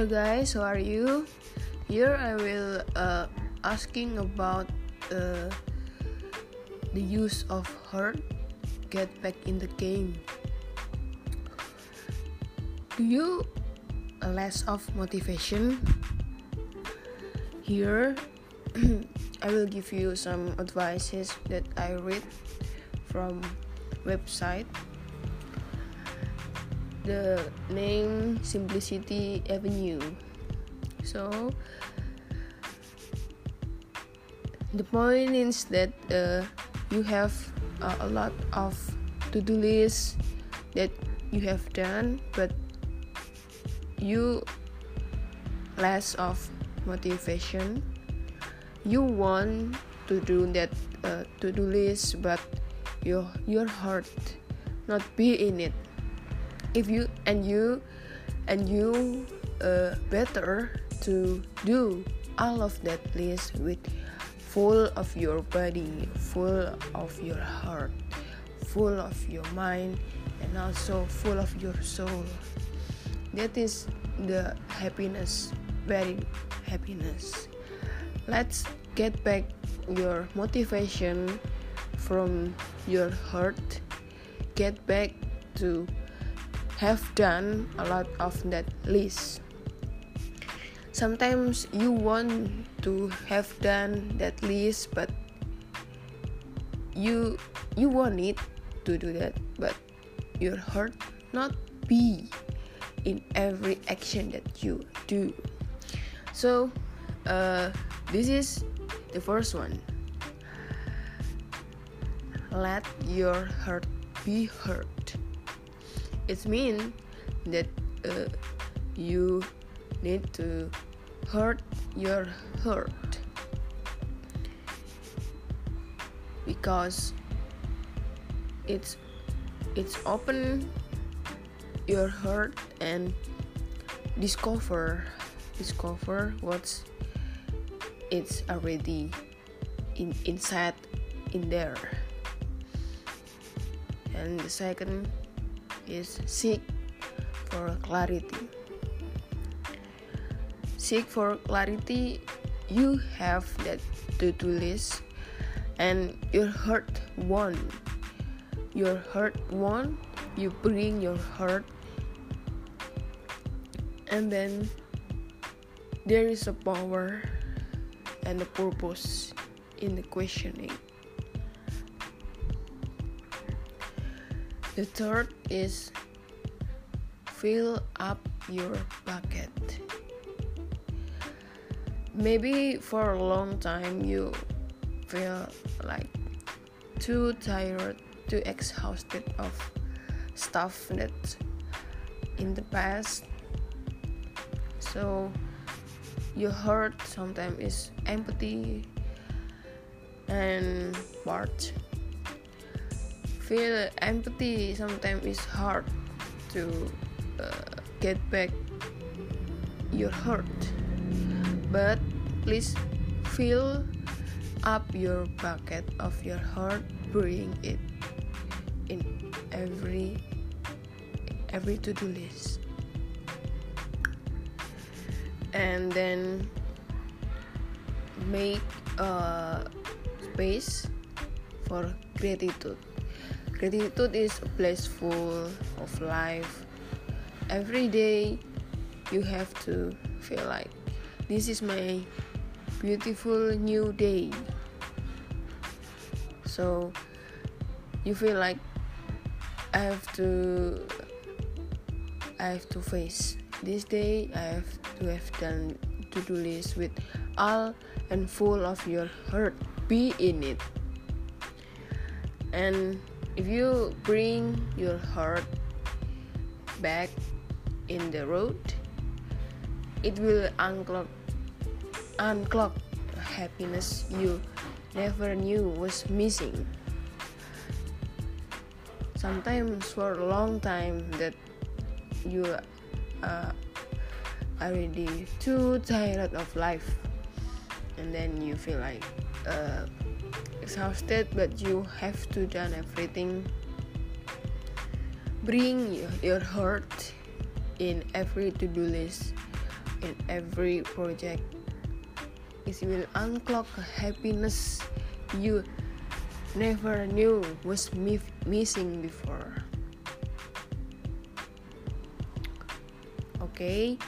Hello guys, how are you? Here I will uh, asking about uh, the use of heart get back in the game. Do you less of motivation? Here I will give you some advices that I read from website the name Simplicity Avenue. So the point is that uh, you have uh, a lot of to-do lists that you have done, but you less of motivation. You want to do that uh, to-do list, but your your heart not be in it if you and you and you uh, better to do all of that list with full of your body full of your heart full of your mind and also full of your soul. That is the happiness very happiness. Let's get back your motivation from your heart. Get back to have done a lot of that list. Sometimes you want to have done that list, but you you want it to do that, but your heart not be in every action that you do. So uh, this is the first one. Let your heart be heard it means that uh, you need to hurt your heart. Because it's it's open your heart and discover discover what's it's already in inside in there. And the second is seek for clarity. Seek for clarity, you have that to do list, and your heart won. Your heart won, you bring your heart, and then there is a power and a purpose in the questioning. The third is fill up your bucket. Maybe for a long time you feel like too tired, too exhausted of stuff that in the past. So your heart sometimes is empty and part feel empathy sometimes is hard to uh, get back your heart. But please fill up your bucket of your heart bring it in every every to-do list. And then make a space for gratitude Gratitude is a place full of life. Every day you have to feel like this is my beautiful new day. So you feel like I have to I have to face this day I have to have done to-do list with all and full of your heart be in it and if you bring your heart back in the road, it will unclog unclog happiness you never knew was missing. Sometimes for a long time that you are already too tired of life and then you feel like uh, exhausted but you have to done everything. Bring your, heart in every to-do list in every project. It will unlock happiness you never knew was missing before. Okay?